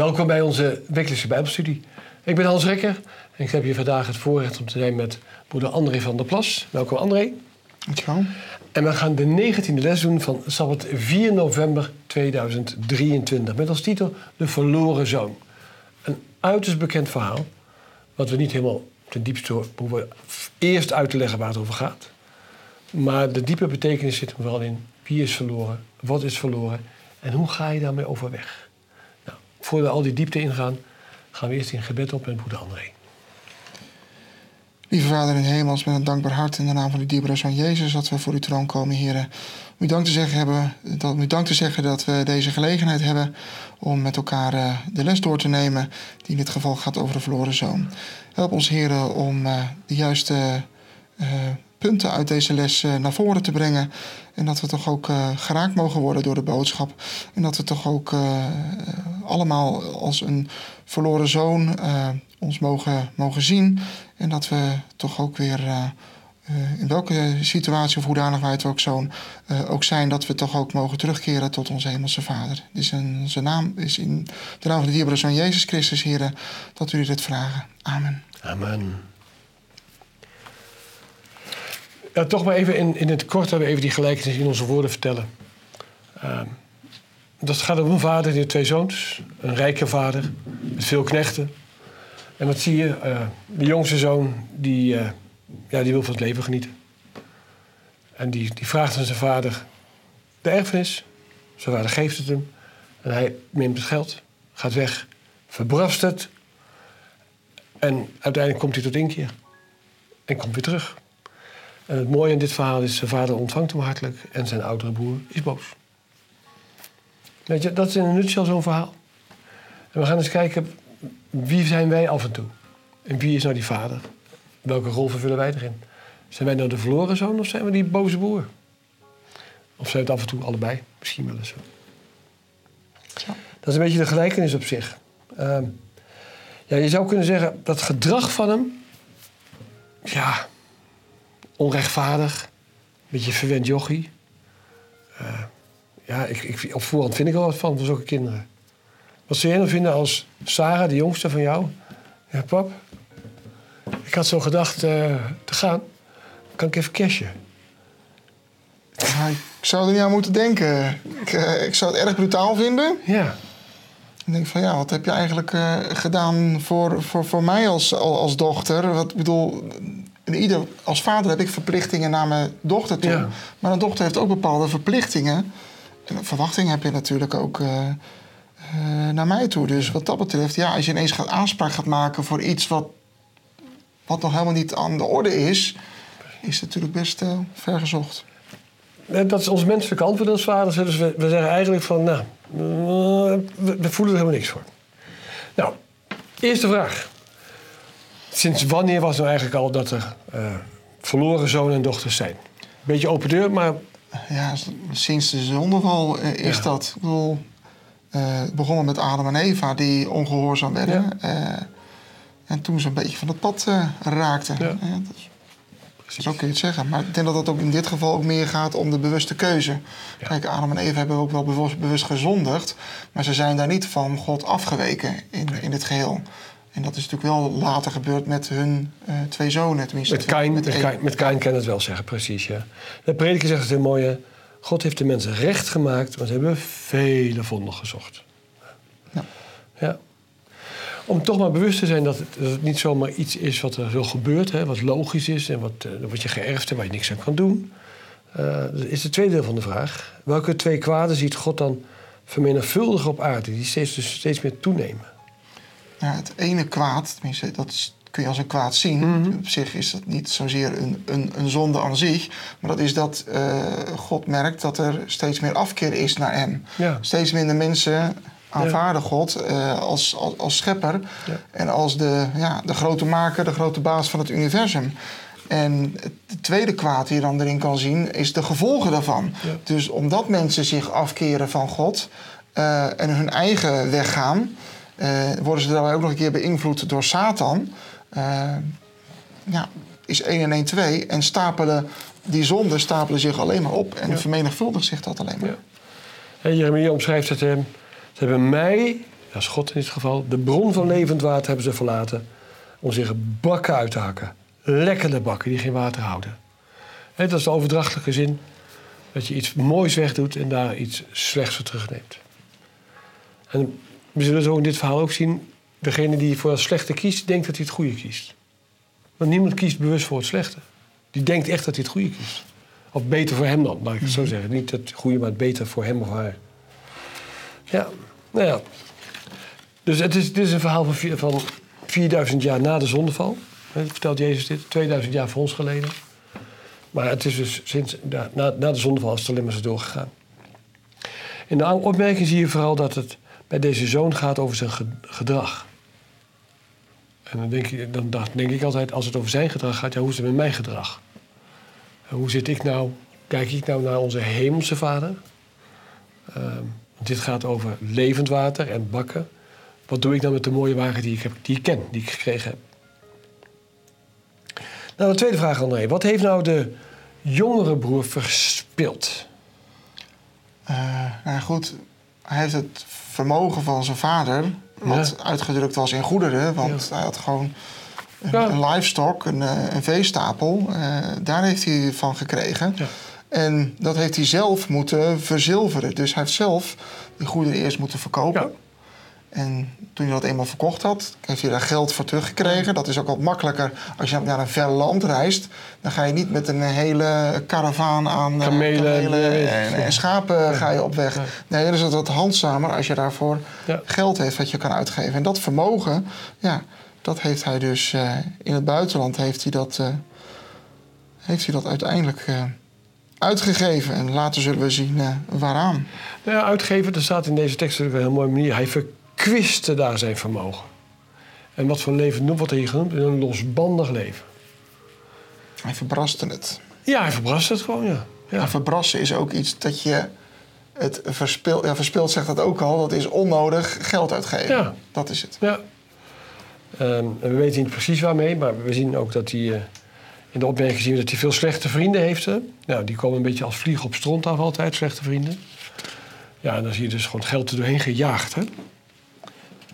Welkom bij onze wekelijkse Bijbelstudie. Ik ben Hans Rekker en ik heb hier vandaag het voorrecht om te zijn met broeder André van der Plas. Welkom André. Dankjewel. En we gaan de 19e les doen van Sabbat 4 november 2023 met als titel De Verloren Zoon. Een uiterst bekend verhaal, wat we niet helemaal ten diepste hoeven eerst uit te leggen waar het over gaat. Maar de diepe betekenis zit er vooral in wie is verloren, wat is verloren en hoe ga je daarmee overweg. Voordat we al die diepte ingaan, gaan we eerst in gebed op met broeder André. Lieve Vader in de hemel, met een dankbaar hart in de naam van de dierbare Zoon Jezus, dat we voor uw troon komen, heren. Om u dank te zeggen, hebben, dat, u dank te zeggen dat we deze gelegenheid hebben om met elkaar uh, de les door te nemen, die in dit geval gaat over de verloren zoon. Help ons, heren, om uh, de juiste uh, punten uit deze les naar voren te brengen. En dat we toch ook geraakt mogen worden door de boodschap. En dat we toch ook allemaal als een verloren zoon ons mogen, mogen zien. En dat we toch ook weer, in welke situatie of hoedanig wij het ook, zo'n, ook zijn, dat we toch ook mogen terugkeren tot onze Hemelse Vader. Dus in zijn naam is in de naam van de dierbare Zoon Jezus Christus, Heer, dat u dit vragen. Amen. Amen. Ja, toch maar even in, in het kort hebben we even die gelijkenis in onze woorden vertellen. Uh, dat gaat om een vader die twee zoons. Een rijke vader met veel knechten. En wat zie je? Uh, de jongste zoon die, uh, ja, die wil van het leven genieten. En die, die vraagt aan zijn vader de erfenis. Zijn vader geeft het hem. En hij neemt het geld, gaat weg, verbrast het. En uiteindelijk komt hij tot inkeer. En komt weer terug. En het mooie in dit verhaal is, zijn vader ontvangt hem hartelijk en zijn oudere broer is boos. Weet je, dat is in een nutshell zo'n verhaal. En we gaan eens kijken, wie zijn wij af en toe? En wie is nou die vader? Welke rol vervullen wij erin? Zijn wij nou de verloren zoon of zijn we die boze broer? Of zijn het af en toe allebei? Misschien wel eens zo. Ja. Dat is een beetje de gelijkenis op zich. Uh, ja, je zou kunnen zeggen dat gedrag van hem... Ja, onrechtvaardig. Een beetje verwend jochie. Uh, ja, ik, ik, op voorhand vind ik wel wat van, voor zulke kinderen. Wat zou jij nou vinden als Sarah, de jongste van jou? Ja, pap, ik had zo gedacht uh, te gaan. Kan ik even cashen? Ja, ik zou er niet aan moeten denken. Ik, uh, ik zou het erg brutaal vinden. Ja. Ik denk van ja, wat heb je eigenlijk uh, gedaan voor, voor, voor mij als, als dochter? Wat bedoel, ieder, als vader heb ik verplichtingen naar mijn dochter toe. Ja. Maar een dochter heeft ook bepaalde verplichtingen. En verwachtingen heb je natuurlijk ook uh, uh, naar mij toe. Dus wat dat betreft, ja, als je ineens gaat aanspraak gaat maken voor iets wat, wat nog helemaal niet aan de orde is, is het natuurlijk best uh, vergezocht. Dat is ons menselijke antwoord als vaders. Dus we, we zeggen eigenlijk van, nou, we, we voelen er helemaal niks voor. Nou, eerste vraag. Sinds wanneer was nou eigenlijk al dat er uh, verloren zonen en dochters zijn? Beetje open deur, maar... Ja, sinds de zondeval uh, is ja. dat. Ik bedoel, uh, begonnen met Adam en Eva die ongehoorzaam werden. Ja. en toen ze een beetje van het pad raakten. Ja. dat is, zo kun je het zeggen. Maar ik denk dat het ook in dit geval ook meer gaat om de bewuste keuze. Ja. Kijk, Adam en Eva hebben ook wel bewust, bewust gezondigd. Maar ze zijn daar niet van God afgeweken in, in het geheel. En dat is natuurlijk wel later gebeurd met hun uh, twee zonen. Tenminste, met Kain, met, met, Kain, met Kain kan het wel zeggen, precies. Ja. De prediker zegt het heel mooi. God heeft de mensen recht gemaakt, want ze hebben vele vonden gezocht. Ja. ja. Om toch maar bewust te zijn dat het, dat het, niet zomaar iets is wat er zo gebeurt, hè, wat logisch is en wat, uh, wat je geërfd hebt, waar je niks aan kan doen. Uh, dat is het tweede deel van de vraag. Welke twee kwaden ziet God dan vermenigvuldigen op aarde, die steeds, dus steeds meer toenemen? Ja, het ene kwaad, tenminste, dat is, kun je als een kwaad zien. Mm -hmm. Op zich is dat niet zozeer een, een, een zonde aan zich. Maar dat is dat uh, God merkt dat er steeds meer afkeer is naar hem. Ja. Steeds minder mensen aanvaarden ja. God uh, als, als, als, schepper. Ja. En als de, ja, de grote maker, de grote baas van het universum. En het tweede kwaad die je dan erin kan zien, is de gevolgen daarvan. Dus omdat mensen zich afkeren van God uh, en hun eigen weg gaan. Uh, worden ze daarbij ook nog een keer beïnvloed door Satan. Uh, ja, is 1 en 1 2. En stapelen die zonden stapelen zich alleen maar op. En ja. vermenigvuldigt zich dat alleen maar. Ja. En Jeremia omschrijft het hem. Ze hebben mij is God in dit geval, de bron van levend water hebben ze verlaten om zich bakken uit te hakken. Lekkere bakken die geen water houden. Hè, dat is de overdrachtelijke zin. Dat je iets moois wegdoet en daar iets slechts voor terugneemt. En we zullen zo in dit verhaal ook zien... degene die voor het slechte kiest, denkt dat hij het goede kiest. Want niemand kiest bewust voor het slechte. Die denkt echt dat hij het goede kiest. Of beter voor hem dan, laat ik het zo zeggen. Niet het goede, maar het beter voor hem of haar. Ja, nou ja. Dus het is, dit is een verhaal van, vier- van 4000 jaar na de zondeval. Hè, Vertelt Jezus dit, 2000 jaar voor ons geleden. Maar het is dus sinds na, na, na de zondeval is het alleen maar zo doorgegaan. In de opmerking zie je vooral dat het bij deze zoon gaat over zijn ge- gedrag. En dan denk, je, dan denk ik altijd, als het over zijn gedrag gaat, ja, hoe is het met mijn gedrag? En hoe zit ik nou, kijk ik nou naar onze hemelse vader? Ehm, dit gaat over levend water en bakken. Wat doe ik nou met de mooie wagen die ik, heb, die ik ken, die ik gekregen heb? Nou, de tweede vraag, André. Wat heeft nou de jongere broer verspild? Eh, nou goed, hij heeft het vermogen van zijn vader, wat uitgedrukt was in goederen, want hij had gewoon een, Ja. een livestock, een, eh, een veestapel, eh, daar heeft hij van gekregen. Ja. En dat heeft hij zelf moeten verzilveren. Dus hij heeft zelf die goederen eerst moeten verkopen. En toen hij dat eenmaal verkocht had, heeft hij daar geld voor teruggekregen. Dat is ook wat makkelijker als je naar een ver land reist. Dan ga je niet met een hele karavaan aan eh, Kamelen, kamelen en, en schapen ga je op weg. Ja. Nee, dan is het wat handzamer als je daarvoor Ja. geld heeft wat je kan uitgeven. En dat vermogen, ja, dat heeft hij dus eh, in het buitenland heeft hij dat, eh, heeft hij dat uiteindelijk uitgegeven. En later zullen we zien eh, waaraan. Nou ja, uitgever, dat staat in deze tekst op een hele mooie manier. Hij verkwiste daar zijn vermogen. En wat voor leven wat hij hier genoemd? Een losbandig leven. Hij verbraste het. Ja, hij verbrast het gewoon, ja. ja. Verbrassen is ook iets dat je het verspilt. Ja, verspild zegt dat ook al. Dat is onnodig geld uitgeven. Ja. Dat is het. Ja. Ehm, we weten niet precies waarmee, maar we zien ook dat hij... eh, in de opmerking zien we dat hij veel slechte vrienden heeft. Hè? Nou, die komen een beetje als vliegen op stront af altijd, slechte vrienden. Ja, en dan zie je dus gewoon geld er doorheen gejaagd. Hè?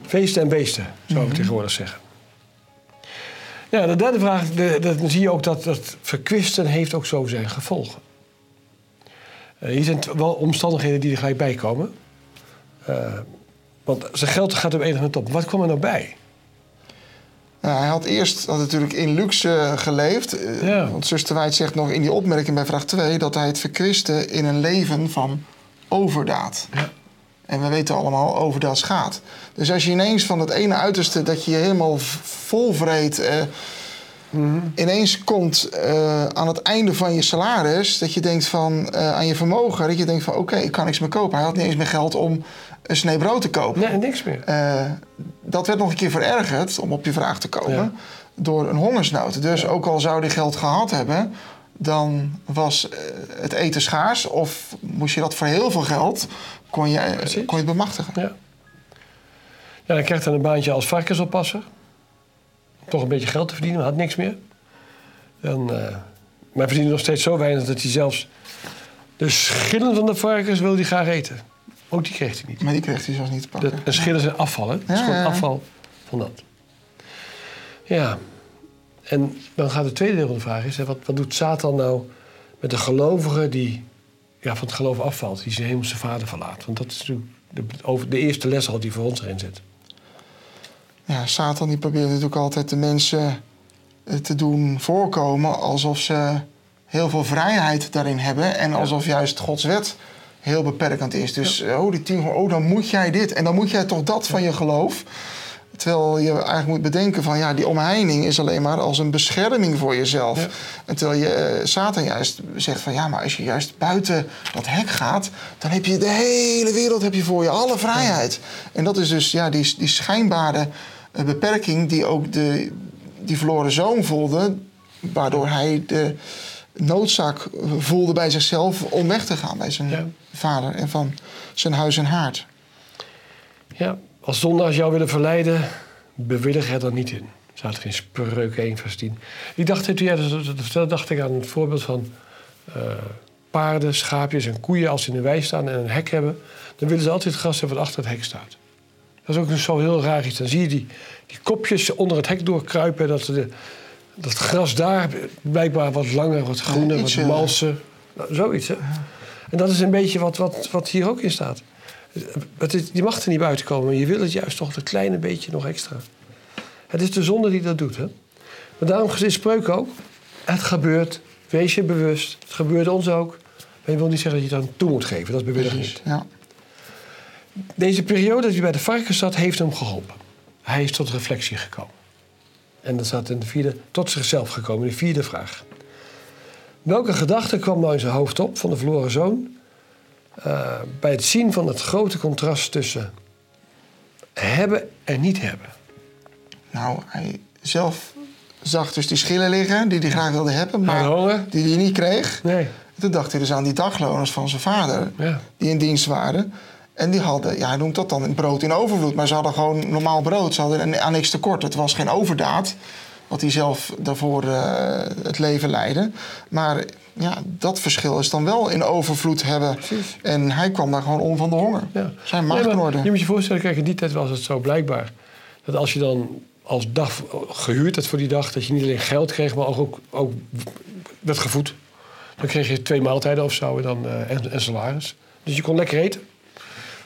Feesten en beesten, zou ik tegenwoordig zeggen. Ja, de derde vraag, de, de- dan zie je ook dat dat verkwisten heeft ook zo zijn gevolgen. Eh, hier zijn wel omstandigheden die er gelijk bij komen. Eh, want zijn geld gaat op enig moment op. Wat kwam er nou bij? Nou, hij had eerst had natuurlijk in luxe geleefd. Eh, Ja. Want zuster Wijd zegt nog in die opmerking bij vraag 2... dat hij het verkwiste in een leven van overdaad. Ja. En we weten allemaal, overdaad gaat. Dus als je ineens van het ene uiterste... dat je je helemaal v- volvreet... eh, ineens komt eh, aan het einde van je salaris... dat je denkt van, eh, aan je vermogen... dat je denkt van, oké, ik kan niks meer kopen. Hij had niet eens meer geld om een snee brood te kopen. Nee, niks meer. Dat werd nog een keer verergerd, om op je vraag te komen, Ja. door een hongersnood. Dus ook al zou hij geld gehad hebben, dan was het eten schaars. Of moest je dat voor heel veel geld, kon je, eh, Precies. kon je het bemachtigen. Ja. ja, dan krijgt hij een baantje als varkensoppasser. Toch een beetje geld te verdienen, maar had niks meer. Dan, eh, maar hij verdiende nog steeds zo weinig dat hij zelfs... de schillen van de varkens wilde hij graag eten. Ook die kreeg hij niet. Maar die kreeg hij zelfs niet te pakken. Dat, en schillen zijn afval, hè? Dat is gewoon afval van dat. Ja. En dan gaat het tweede deel van de vraag is... hè, wat, wat doet Satan nou met de gelovige die ja, van het geloof afvalt... die zijn hemelse vader verlaat? Want dat is natuurlijk de, over, de eerste les al die voor ons erin zit. Ja, Satan die probeert natuurlijk altijd de mensen eh, te doen voorkomen alsof ze heel veel vrijheid daarin hebben. En alsof juist Gods wet heel beperkend is. Dus oh, die tien, oh, dan moet jij dit en dan moet jij toch dat van je geloof. Terwijl je eigenlijk moet bedenken van ja, die omheining is alleen maar als een bescherming voor jezelf. Ja. En terwijl je eh, Satan juist zegt van ja, maar als je juist buiten dat hek gaat, dan heb je de hele wereld heb je voor je, alle vrijheid. En dat is dus ja, die, die schijnbare eh, beperking die ook de, die verloren zoon voelde, waardoor hij de noodzaak voelde bij zichzelf om weg te gaan bij zijn Ja. vader en van zijn huis en haard. Ja, als zondaars jou willen verleiden, bewillig er dan niet in. Staat er in Spreuken 1 vers 10. Ik dacht, toen jij dat dacht ik aan het voorbeeld van eh, paarden, schaapjes en koeien. Als ze in de wei staan en een hek hebben, dan willen ze altijd het gras hebben wat achter het hek staat. Dat is ook zo heel raar iets. Dan zie je die, die kopjes onder het hek doorkruipen. Dat, de, dat gras daar blijkbaar wat langer, wat groener, Ja, wat ietsje- malser. Nou, zoiets, hè? En dat is een beetje wat, wat, wat hier ook in staat. Het is, je mag er niet buiten komen, je wil het juist toch een kleine beetje nog extra. Het is de zonde die dat doet, hè? Maar daarom is spreuk ook. Het gebeurt, wees je bewust. Het gebeurt ons ook. Maar je wil niet zeggen dat je het aan toe moet geven. Dat is bewilliging niet. Ja. Deze periode dat hij bij de varkens zat, heeft hem geholpen. Hij is tot reflectie gekomen. En dat staat in de vierde, tot zichzelf gekomen, de vierde vraag. Welke gedachte kwam nou in zijn hoofd op van de verloren zoon... eh, bij het zien van het grote contrast tussen hebben en niet hebben? Nou, hij zelf zag dus die schillen liggen die hij graag wilde hebben, maar die hij niet kreeg. Nee. Toen dacht hij dus aan die dagloners van zijn vader, Ja. die in dienst waren. En die hadden, ja, hij noemt dat dan brood in overvloed. Maar ze hadden gewoon normaal brood. Ze hadden aan niks tekort. Het was geen overdaad, wat hij zelf daarvoor eh, het leven leidde. Maar ja, dat verschil is dan wel in overvloed hebben. Precies. En hij kwam daar gewoon om van de honger. Ja. Zijn maag in orde. Je moet je voorstellen, kijk, in die tijd was het zo blijkbaar... dat als je dan als dag gehuurd had voor die dag... dat je niet alleen geld kreeg, maar ook, ook werd gevoed. Dan kreeg je twee maaltijden of zo en, dan, eh, en, en salaris. Dus je kon lekker eten.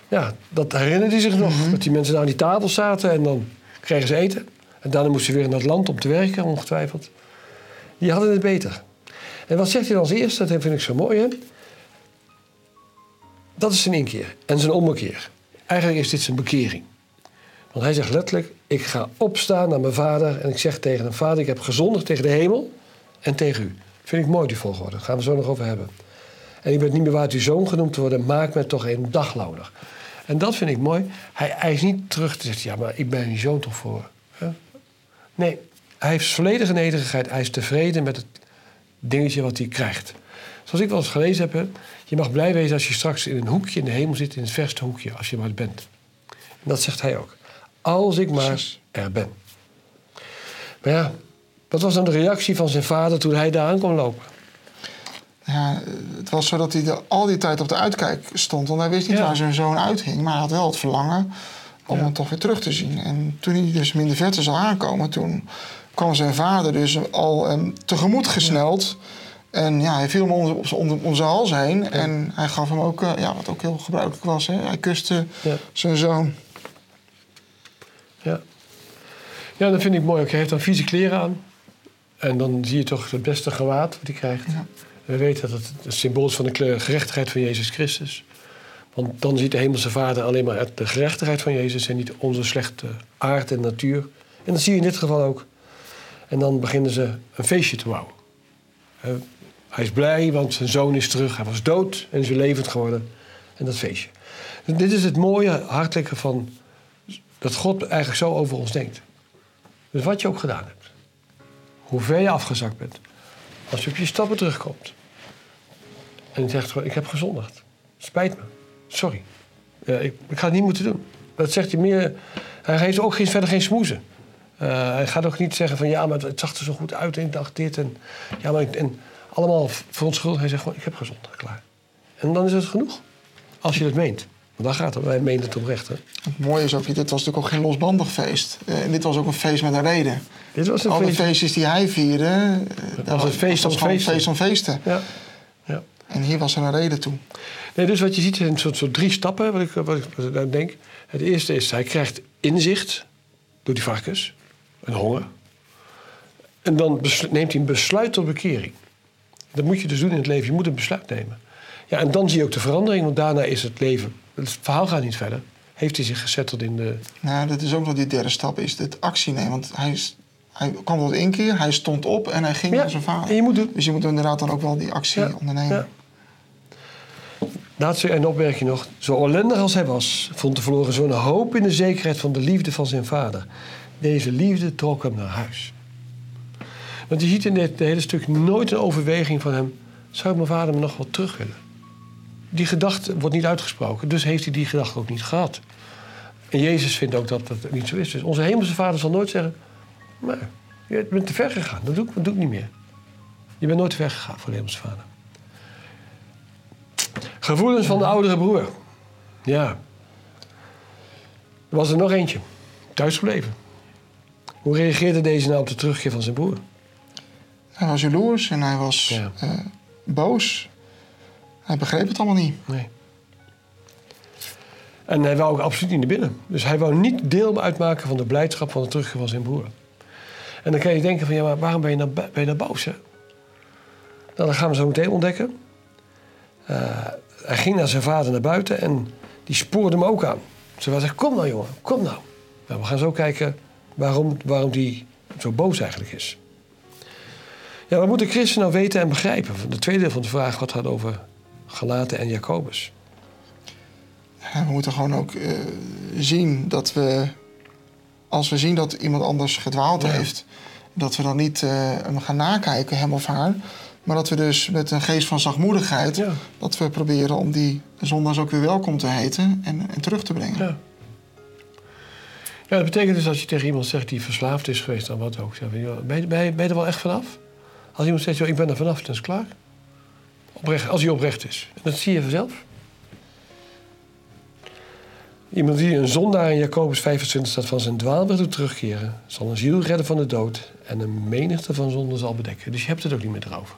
Ja, dat herinnerde hij zich nog. Mhm. Dat die mensen daar aan die tafel zaten en dan kregen ze eten. En daarna moesten ze weer naar het land om te werken, ongetwijfeld. Die hadden het beter. En wat zegt hij dan als eerste? Dat vind ik zo mooi, hè? Dat is zijn inkeer en zijn ommekeer. Eigenlijk is dit zijn bekering. Want hij zegt letterlijk: Ik ga opstaan naar mijn vader en ik zeg tegen hem: Vader, ik heb gezondigd tegen de hemel en tegen u. Vind ik mooi, die volgorde. Daar gaan we zo nog over hebben. En ik ben niet meer waard uw zoon genoemd te worden, maak me toch een dagloner. En dat vind ik mooi. Hij, hij is niet terug te zeggen: Ja, maar ik ben uw zoon toch voor. Nee, hij heeft volledige nederigheid. Hij is tevreden met het dingetje wat hij krijgt. Zoals ik wel eens gelezen heb, hè, je mag blij wezen als je straks in een hoekje in de hemel zit, in het verste hoekje, als je maar bent. En dat zegt hij ook. Als ik maar er ben. Maar ja, wat was dan de reactie van zijn vader toen hij daar aan kwam lopen? Ja, het was zo dat hij de, al die tijd op de uitkijk stond. Want hij wist niet Ja. waar zijn zoon uitging. Maar hij had wel het verlangen om Ja. hem toch weer terug te zien. En toen hij dus hem in de verte zou aankomen... toen kwam zijn vader dus al hem tegemoet gesneld. En ja, hij viel hem om, om, om, om zijn hals heen. En hij gaf hem ook, eh, ja, wat ook heel gebruikelijk was... Hè? hij kuste Ja. zijn zoon. Ja. ja, dat vind ik mooi. ook. Hij heeft dan vieze kleren aan. En dan zie je toch het beste gewaad wat hij krijgt. Ja. We weten dat het het symbool is van de kleur- gerechtigheid van Jezus Christus. Want dan ziet de hemelse vader alleen maar de gerechtigheid van Jezus... en niet onze slechte aard en natuur. En dat zie je in dit geval ook. En dan beginnen ze een feestje te bouwen. Hij is blij, want zijn zoon is terug. Hij was dood en is levend geworden. En dat feestje. Dit is het mooie, hartelijke van... dat God eigenlijk zo over ons denkt. Dus wat je ook gedaan hebt. Hoe ver je afgezakt bent. Als je op je stappen terugkomt. En je zegt ik heb gezondigd. Spijt me. Sorry. Ik, ik ga het niet moeten doen. Dat zegt hij meer... Hij geeft ook geen, verder geen smoezen. Eh, hij gaat ook niet zeggen van... ja, maar het, zag er zo goed uit en ik dacht dit. En, ja, maar ik, en allemaal verontschuldigd. Hij zegt gewoon, ik heb gezondigd. Klaar. En dan is het genoeg. Als je het meent. Want daar gaat het. Wij menen het oprecht. Hè. Het mooie is ook, dit was natuurlijk ook geen losbandig feest. Eh, en dit was ook een feest met een reden. Dit was een Al de feest. feestjes die hij vierde... eh, dat was een feest dat om was feesten. feest om feesten. Ja. ja. En hier was er een reden toe. Nee, dus wat je ziet zijn soort, soort drie stappen, wat ik, wat, ik, wat ik denk. Het eerste is, hij krijgt inzicht door die varkens, een honger. En dan neemt hij een besluit tot bekering. Dat moet je dus doen in het leven, je moet een besluit nemen. Ja, en dan zie je ook de verandering, want daarna is het leven... Het verhaal gaat niet verder. Heeft hij zich gezetteld in de... Nou, dat is ook nog die derde stap, is het actie nemen. Want hij, is- hij kwam tot inkeer, hij stond op en hij ging Ja, naar zijn vader. en je moet doen. Dus je moet inderdaad dan ook wel die actie Ja, ondernemen. ja. Laatste een opmerking nog. Zo ellendig als hij was, vond de verloren zoon hoop in de zekerheid van de liefde van zijn vader. Deze liefde trok hem naar huis. Want je ziet in dit hele stuk nooit een overweging van hem... zou mijn vader me nog wel terug willen? Die gedachte wordt niet uitgesproken, dus heeft hij die gedachte ook niet gehad. En Jezus vindt ook dat dat niet zo is. Dus onze hemelse vader zal nooit zeggen... nee, je bent te ver gegaan, dat doe ik, dat doe ik niet meer. Je bent nooit te ver gegaan voor de hemelse vader. Gevoelens van de oudere broer. Ja. Er was er nog eentje, thuisgebleven. Hoe reageerde deze nou op de terugkeer van zijn broer? Hij was jaloers en hij was Ja. eh, boos. Hij begreep het allemaal niet. Nee. En hij wou ook absoluut niet naar binnen. Dus hij wou niet deel uitmaken van de blijdschap van de terugkeer van zijn broer. En dan kan je denken van, ja, maar waarom ben je nou, ben je nou boos, hè? Nou, dat gaan we zo meteen ontdekken. Eh, hij ging naar zijn vader naar buiten en die spoorde hem ook aan. Ze was zegt, kom nou jongen, kom nou. nou we gaan zo kijken waarom, waarom die zo boos eigenlijk is. Ja, wat moet de christen nou weten en begrijpen? De tweede deel van de vraag wat gaat over Galaten en Jacobus. Ja, we moeten gewoon ook eh, zien dat we, als we zien dat iemand anders gedwaald Ja. heeft, dat we dan niet eh, hem gaan nakijken, hem of haar. Maar dat we dus met een geest van zachtmoedigheid, Ja. dat we proberen om die zondaars ook weer welkom te heten en, en terug te brengen. Ja. Ja, dat betekent dus als je tegen iemand zegt die verslaafd is geweest aan wat ook. Zeg, ben, je, ben, er wel echt vanaf? Als iemand zegt, ik ben er vanaf, dan is het klaar. Oprecht, als hij oprecht is. En dat zie je vanzelf. Iemand die een zondaar in Jacobus 25 staat van zijn dwaalweg doet terugkeren... zal een ziel redden van de dood en een menigte van zonden zal bedekken. Dus je hebt het ook niet meer erover.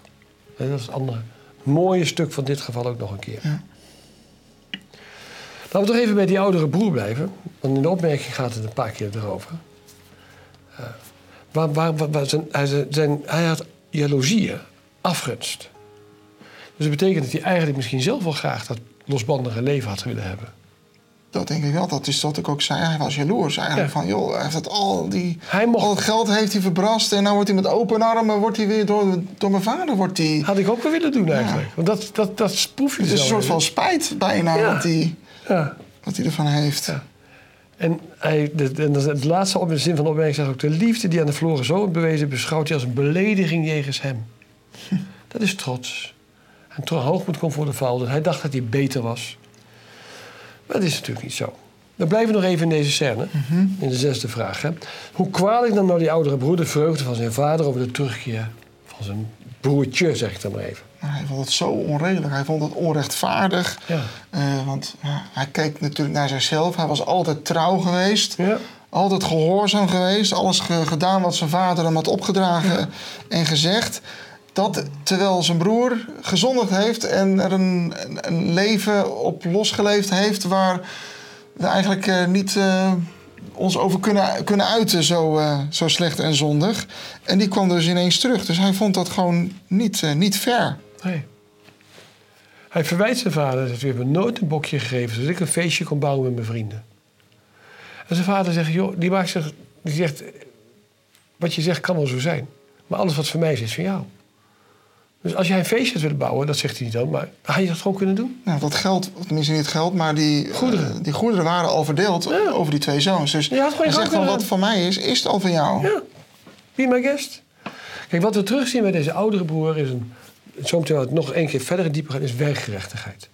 En dat is het andere mooie stuk van dit geval ook nog een keer. Ja. Laten we toch even bij die oudere broer blijven. Want in de opmerking gaat het een paar keer erover. Eh, waar, waar, waar, waar zijn, hij, zijn, hij had jaloezieën, afgunst. Dus dat betekent dat hij eigenlijk misschien zelf wel graag dat losbandige leven had willen hebben. Dat denk ik wel. Dat is wat ik ook zei. Hij was jaloers eigenlijk. Ja. Van, joh, hij heeft het al, die, Hij mocht- al het geld heeft hij verbrast. En nou wordt hij met open armen wordt hij weer door, door mijn vader. Wordt hij, Had ik ook wel willen doen eigenlijk. Want dat, dat, dat proef je het is zo een soort van spijt bijna Ja. wat, hij, Ja. wat hij ervan heeft. En hij, de, de, de, het laatste op de zin van de opmerking zegt ook... de liefde die aan de verloren zoon bewezen... beschouwt hij als een belediging jegens hem. Dat is trots. En tro- hoogmoed komt voor de val. Dus hij dacht dat hij beter was. Maar dat is natuurlijk niet zo. We blijven nog even in deze scène. In de zesde vraag. Hè. Hoe kwalijk nam nou die oudere broer de vreugde van zijn vader... over de terugkeer van zijn broertje, zeg ik dan maar even. Hij vond het zo onredelijk. Hij vond het onrechtvaardig. Ja. Eh, want ja, hij keek natuurlijk naar zichzelf. Hij was altijd trouw geweest. Ja. Altijd gehoorzaam geweest. Alles ge- gedaan wat zijn vader hem had opgedragen en gezegd. Dat terwijl zijn broer gezondigd heeft en er een, een, leven op losgeleefd heeft waar we eigenlijk eh, niet eh, ons over kunnen, kunnen uiten, zo, eh, zo slecht en zondig. En die kwam dus ineens terug. Dus hij vond dat gewoon niet, niet fair. Nee. Hij verwijt zijn vader dat hebt me nooit een bokje gegeven... zodat ik een feestje kon bouwen met mijn vrienden. En zijn vader zegt, joh, die, maakt zich, die zegt... wat je zegt kan wel zo zijn. Maar alles wat voor mij is, is van jou. Dus als jij een feestje had willen bouwen, dat zegt hij niet dan... maar had je dat gewoon kunnen doen? Nou, dat geld, tenminste niet het geld, maar die eh, Goederen. die goederen waren al verdeeld Ja. over die twee zoons. Dus Ja, had gewoon je zegt van wat van mij is, is het al van jou. Ja, be my guest. Kijk, wat we terugzien bij deze oudere broer is een... Zometeen wat nog één keer verder en dieper gaan, is werkgerechtigheid.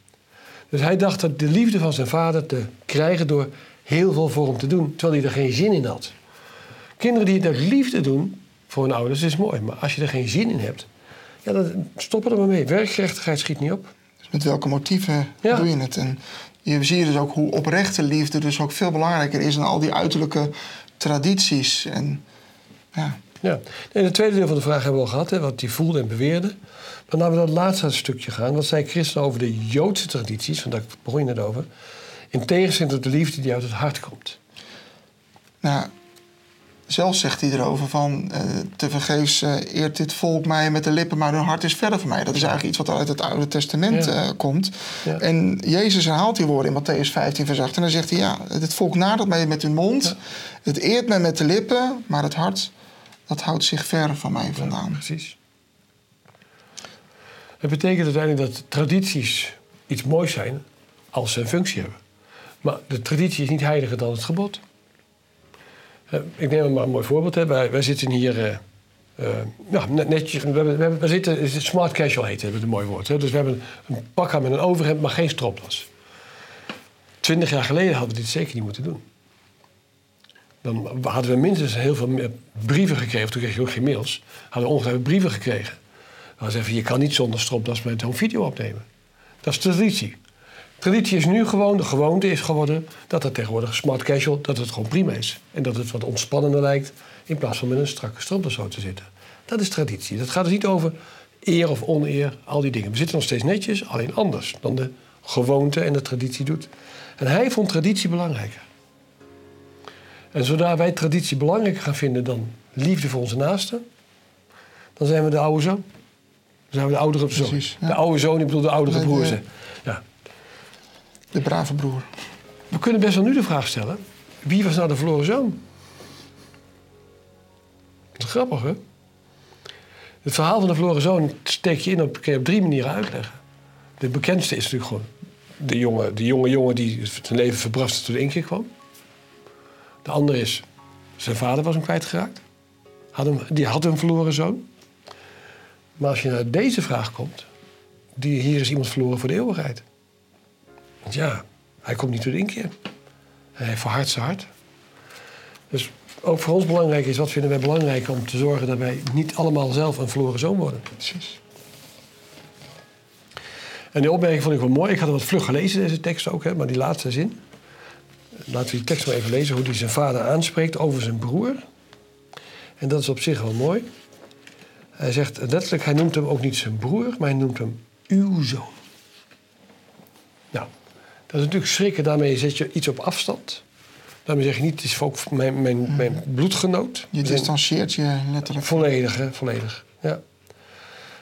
Dus hij dacht dat de liefde van zijn vader te krijgen door heel veel voor hem te doen, terwijl hij er geen zin in had. Kinderen die het uit liefde doen voor hun ouders is mooi, maar als je er geen zin in hebt, ja, dan stoppen er maar mee. Werkgerechtigheid schiet niet op. Dus met welke motieven Ja. doe je het? En je zie je dus ook hoe oprechte liefde dus ook veel belangrijker is dan al die uiterlijke tradities. En ja, Ja. En het tweede deel van de vraag hebben we al gehad, hè, wat hij voelde en beweerde. Maar laten we naar het laatste stukje gaan. Wat zei Christen over de Joodse tradities, want daar begon je net over. In tegenstelling tot de liefde die uit het hart komt. nou, zelf zegt hij erover van eh te vergeefs eh, eert dit volk mij met de lippen, maar hun hart is verder van mij. Dat is eigenlijk iets wat uit het Oude Testament Ja. eh, komt. Ja. En Jezus herhaalt die woorden in Matthäus 15 vers 8. En dan zegt hij, ja, het volk nadert mij met hun mond. Het eert mij met de lippen, maar het hart, dat houdt zich ver van mij vandaan. Precies. Het betekent uiteindelijk dat tradities iets moois zijn als ze een functie hebben. Maar de traditie is niet heiliger dan het gebod. Eh, ik neem maar een mooi voorbeeld. Hè. Wij, zitten hier eh, eh, net- netjes. We, hebben, we, hebben- we zitten, smart casual heet het, een mooi woord. Hè. Dus we hebben een pak aan met een overhemd, maar geen stropdas. Twintig jaar geleden hadden we dit zeker niet moeten doen. Dan hadden we minstens heel veel brieven gekregen. Toen kreeg je ook geen mails. Hadden we ongetwijfeld brieven gekregen. Dan zeggen je kan niet zonder stropdas met een video opnemen. Dat is traditie. Traditie is nu gewoon, de gewoonte is geworden dat het tegenwoordig smart casual, dat het gewoon prima is. En dat het wat ontspannender lijkt in plaats van met een strakke strop of zo te zitten. Dat is traditie. Dat gaat dus niet over eer of oneer, al die dingen. We zitten nog steeds netjes, alleen anders dan de gewoonte en de traditie doet. En hij vond traditie belangrijker. En zodra wij traditie belangrijker gaan vinden dan liefde voor onze naasten, dan zijn we de oude zoon. Dan zijn we de oudere zoon. Precies, ja. De oude zoon, ik bedoel de oudere Nee, broer. De- brave broer. We kunnen best wel nu de vraag stellen: wie was nou de verloren zoon? Dat is grappig, hè? Het verhaal van de verloren zoon steek je in op, op drie manieren uitleggen. De bekendste is natuurlijk gewoon de jonge, de jonge jongen die zijn leven verbraste toen de inkeer kwam. De andere is, zijn vader was hem kwijtgeraakt. Had hem, die had een verloren zoon. Maar als je naar deze vraag komt, die, hier is iemand verloren voor de eeuwigheid. Want ja, hij komt niet door de inkeer. Hij verhardt zijn hart. Dus ook voor ons belangrijk is, wat vinden wij belangrijk om te zorgen dat wij niet allemaal zelf een verloren zoon worden. Precies. En die opmerking vond ik wel mooi. Ik had hem wat vlug gelezen, deze tekst ook, hè, maar die laatste zin. Laten we die tekst maar even lezen, hoe hij zijn vader aanspreekt over zijn broer. En dat is op zich wel mooi. Hij zegt letterlijk, hij noemt hem ook niet zijn broer, maar hij noemt hem uw zoon. Dat is natuurlijk schrikken. Daarmee zet je iets op afstand. Daarmee zeg je niet, het is ook mijn, mijn, mijn bloedgenoot. Je distancieert je letterlijk. Volledig, hè? Volledig. Ja.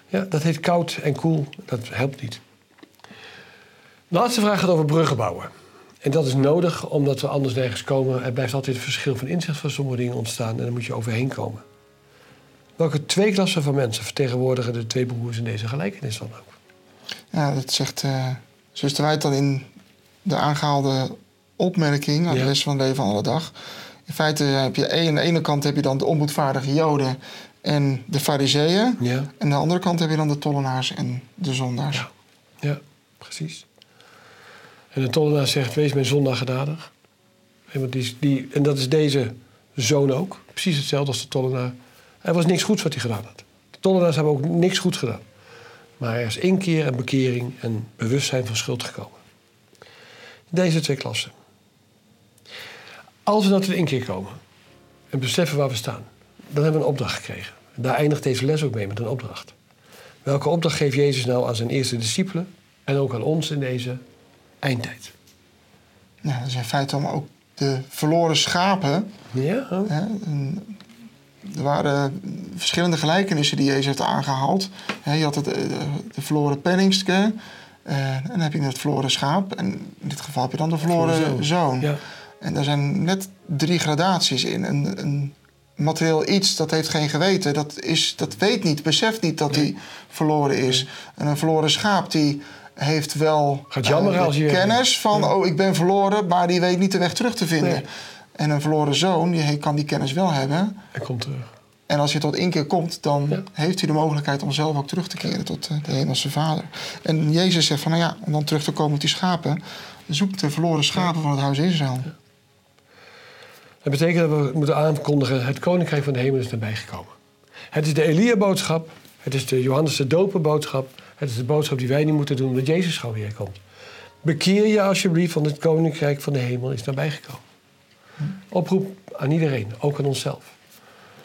ja, dat heet koud en koel. Dat helpt niet. De laatste vraag gaat over bruggen bouwen. En dat is nodig omdat we anders nergens komen. Er blijft altijd een verschil van inzicht van sommige dingen ontstaan. En daar moet je overheen komen. Welke twee klassen van mensen vertegenwoordigen de twee broers in deze gelijkenis dan ook? Ja, dat zegt eh zuster Wijd dan in de aangehaalde opmerking aan de les van het leven van alle dag. In feite heb je aan de ene kant heb je dan de onboedvaardige Joden en de Fariseeën. Ja, En aan de andere kant heb je dan de tollenaars en de zondaars. Ja. ja precies. En de tollenaar zegt, wees mijn zondag genadig. En, die, en dat is deze zoon ook. Precies hetzelfde als de tollenaar. Er was niks goeds wat hij gedaan had. De tollenaars hebben ook niks goed gedaan. Maar er is inkeer en bekering en bewustzijn van schuld gekomen. Deze twee klassen. Als we nou tot de inkeer komen en beseffen waar we staan, dan hebben we een opdracht gekregen. En daar eindigt deze les ook mee met een opdracht. Welke opdracht geeft Jezus nou aan zijn eerste discipelen en ook aan ons in deze eindtijd? Ja, dat is in feite allemaal ook de verloren schapen. Ja, Hè? Er waren verschillende gelijkenissen die Jezus heeft aangehaald. Je had het, eh, de, de verloren penningske. Eh, en dan heb je het verloren schaap. En in dit geval heb je dan de verloren zoon. ja. En daar zijn net drie gradaties in. Een, een materieel iets dat heeft geen geweten, dat, is, dat weet niet, beseft niet dat hij verloren is. En een verloren schaap die heeft wel Gaat eh, als je- kennis van, Ja. oh ik ben verloren, maar die weet niet de weg terug te vinden. Nee. En een verloren zoon, die kan die kennis wel hebben. Hij komt terug. En als je tot één keer komt, dan Ja. heeft hij de mogelijkheid om zelf ook terug te keren tot eh, de hemelse vader. En Jezus zegt van, nou ja, om dan terug te komen met die schapen, zoek de verloren schapen van het huis Israël. Dat betekent dat we moeten aankondigen... het koninkrijk van de hemel is nabijgekomen. Het is de Elia-boodschap. Het is de Johannes de Doper-boodschap. Het is de boodschap die wij niet moeten doen omdat Jezus gauw weer komt. Bekeer je alsjeblieft, want het koninkrijk van de hemel is nabijgekomen. Oproep aan iedereen, ook aan onszelf.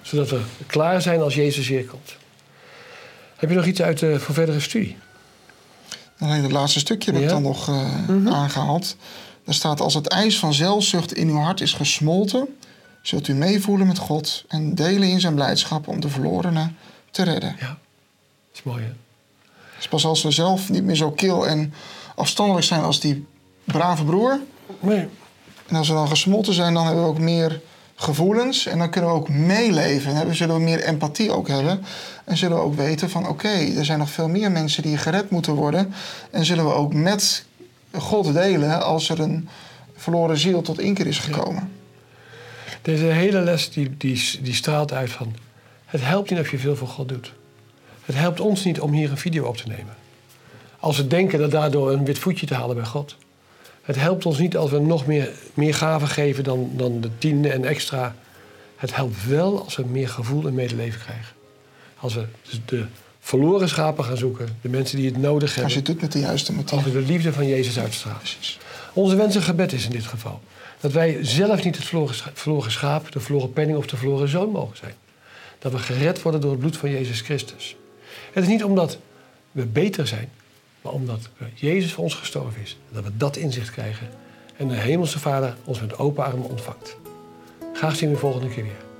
Zodat we klaar zijn als Jezus weer komt. Heb je nog iets uit de voor verdere studie? Alleen het laatste stukje heb ik dan nog eh, aangehaald. Daar staat: Als het ijs van zelfzucht in uw hart is gesmolten, zult u meevoelen met God en delen in zijn blijdschap om de verlorenen te redden. Ja, dat is mooi hè? Dus pas als we zelf niet meer zo kil en afstandelijk zijn als die brave broer. Nee. En als we dan gesmolten zijn, dan hebben we ook meer gevoelens. En dan kunnen we ook meeleven. En dan zullen we meer empathie ook hebben. En zullen we ook weten van oké, er zijn nog veel meer mensen die gered moeten worden. En zullen we ook met God delen als er een verloren ziel tot inkeer is gekomen. Deze hele les die, die, die straalt uit van... het helpt niet of je veel voor God doet. Het helpt ons niet om hier een video op te nemen. Als we denken dat daardoor een wit voetje te halen bij God. Het helpt ons niet als we nog meer, meer gaven geven dan, dan de tiende en extra. Het helpt wel als we meer gevoel en medeleven krijgen. Als we dus de verloren schapen gaan zoeken. De mensen die het nodig Als je hebben. het doet met de juiste Als we de liefde van Jezus uitstralen. Precies. Onze wens en gebed is in dit geval dat wij zelf niet het verloren schaap, de verloren penning of de verloren zoon mogen zijn. Dat we gered worden door het bloed van Jezus Christus. Het is niet omdat we beter zijn, maar omdat Jezus voor ons gestorven is. Dat we dat inzicht krijgen en de Hemelse Vader ons met open armen ontvangt. Graag zien we de volgende keer weer.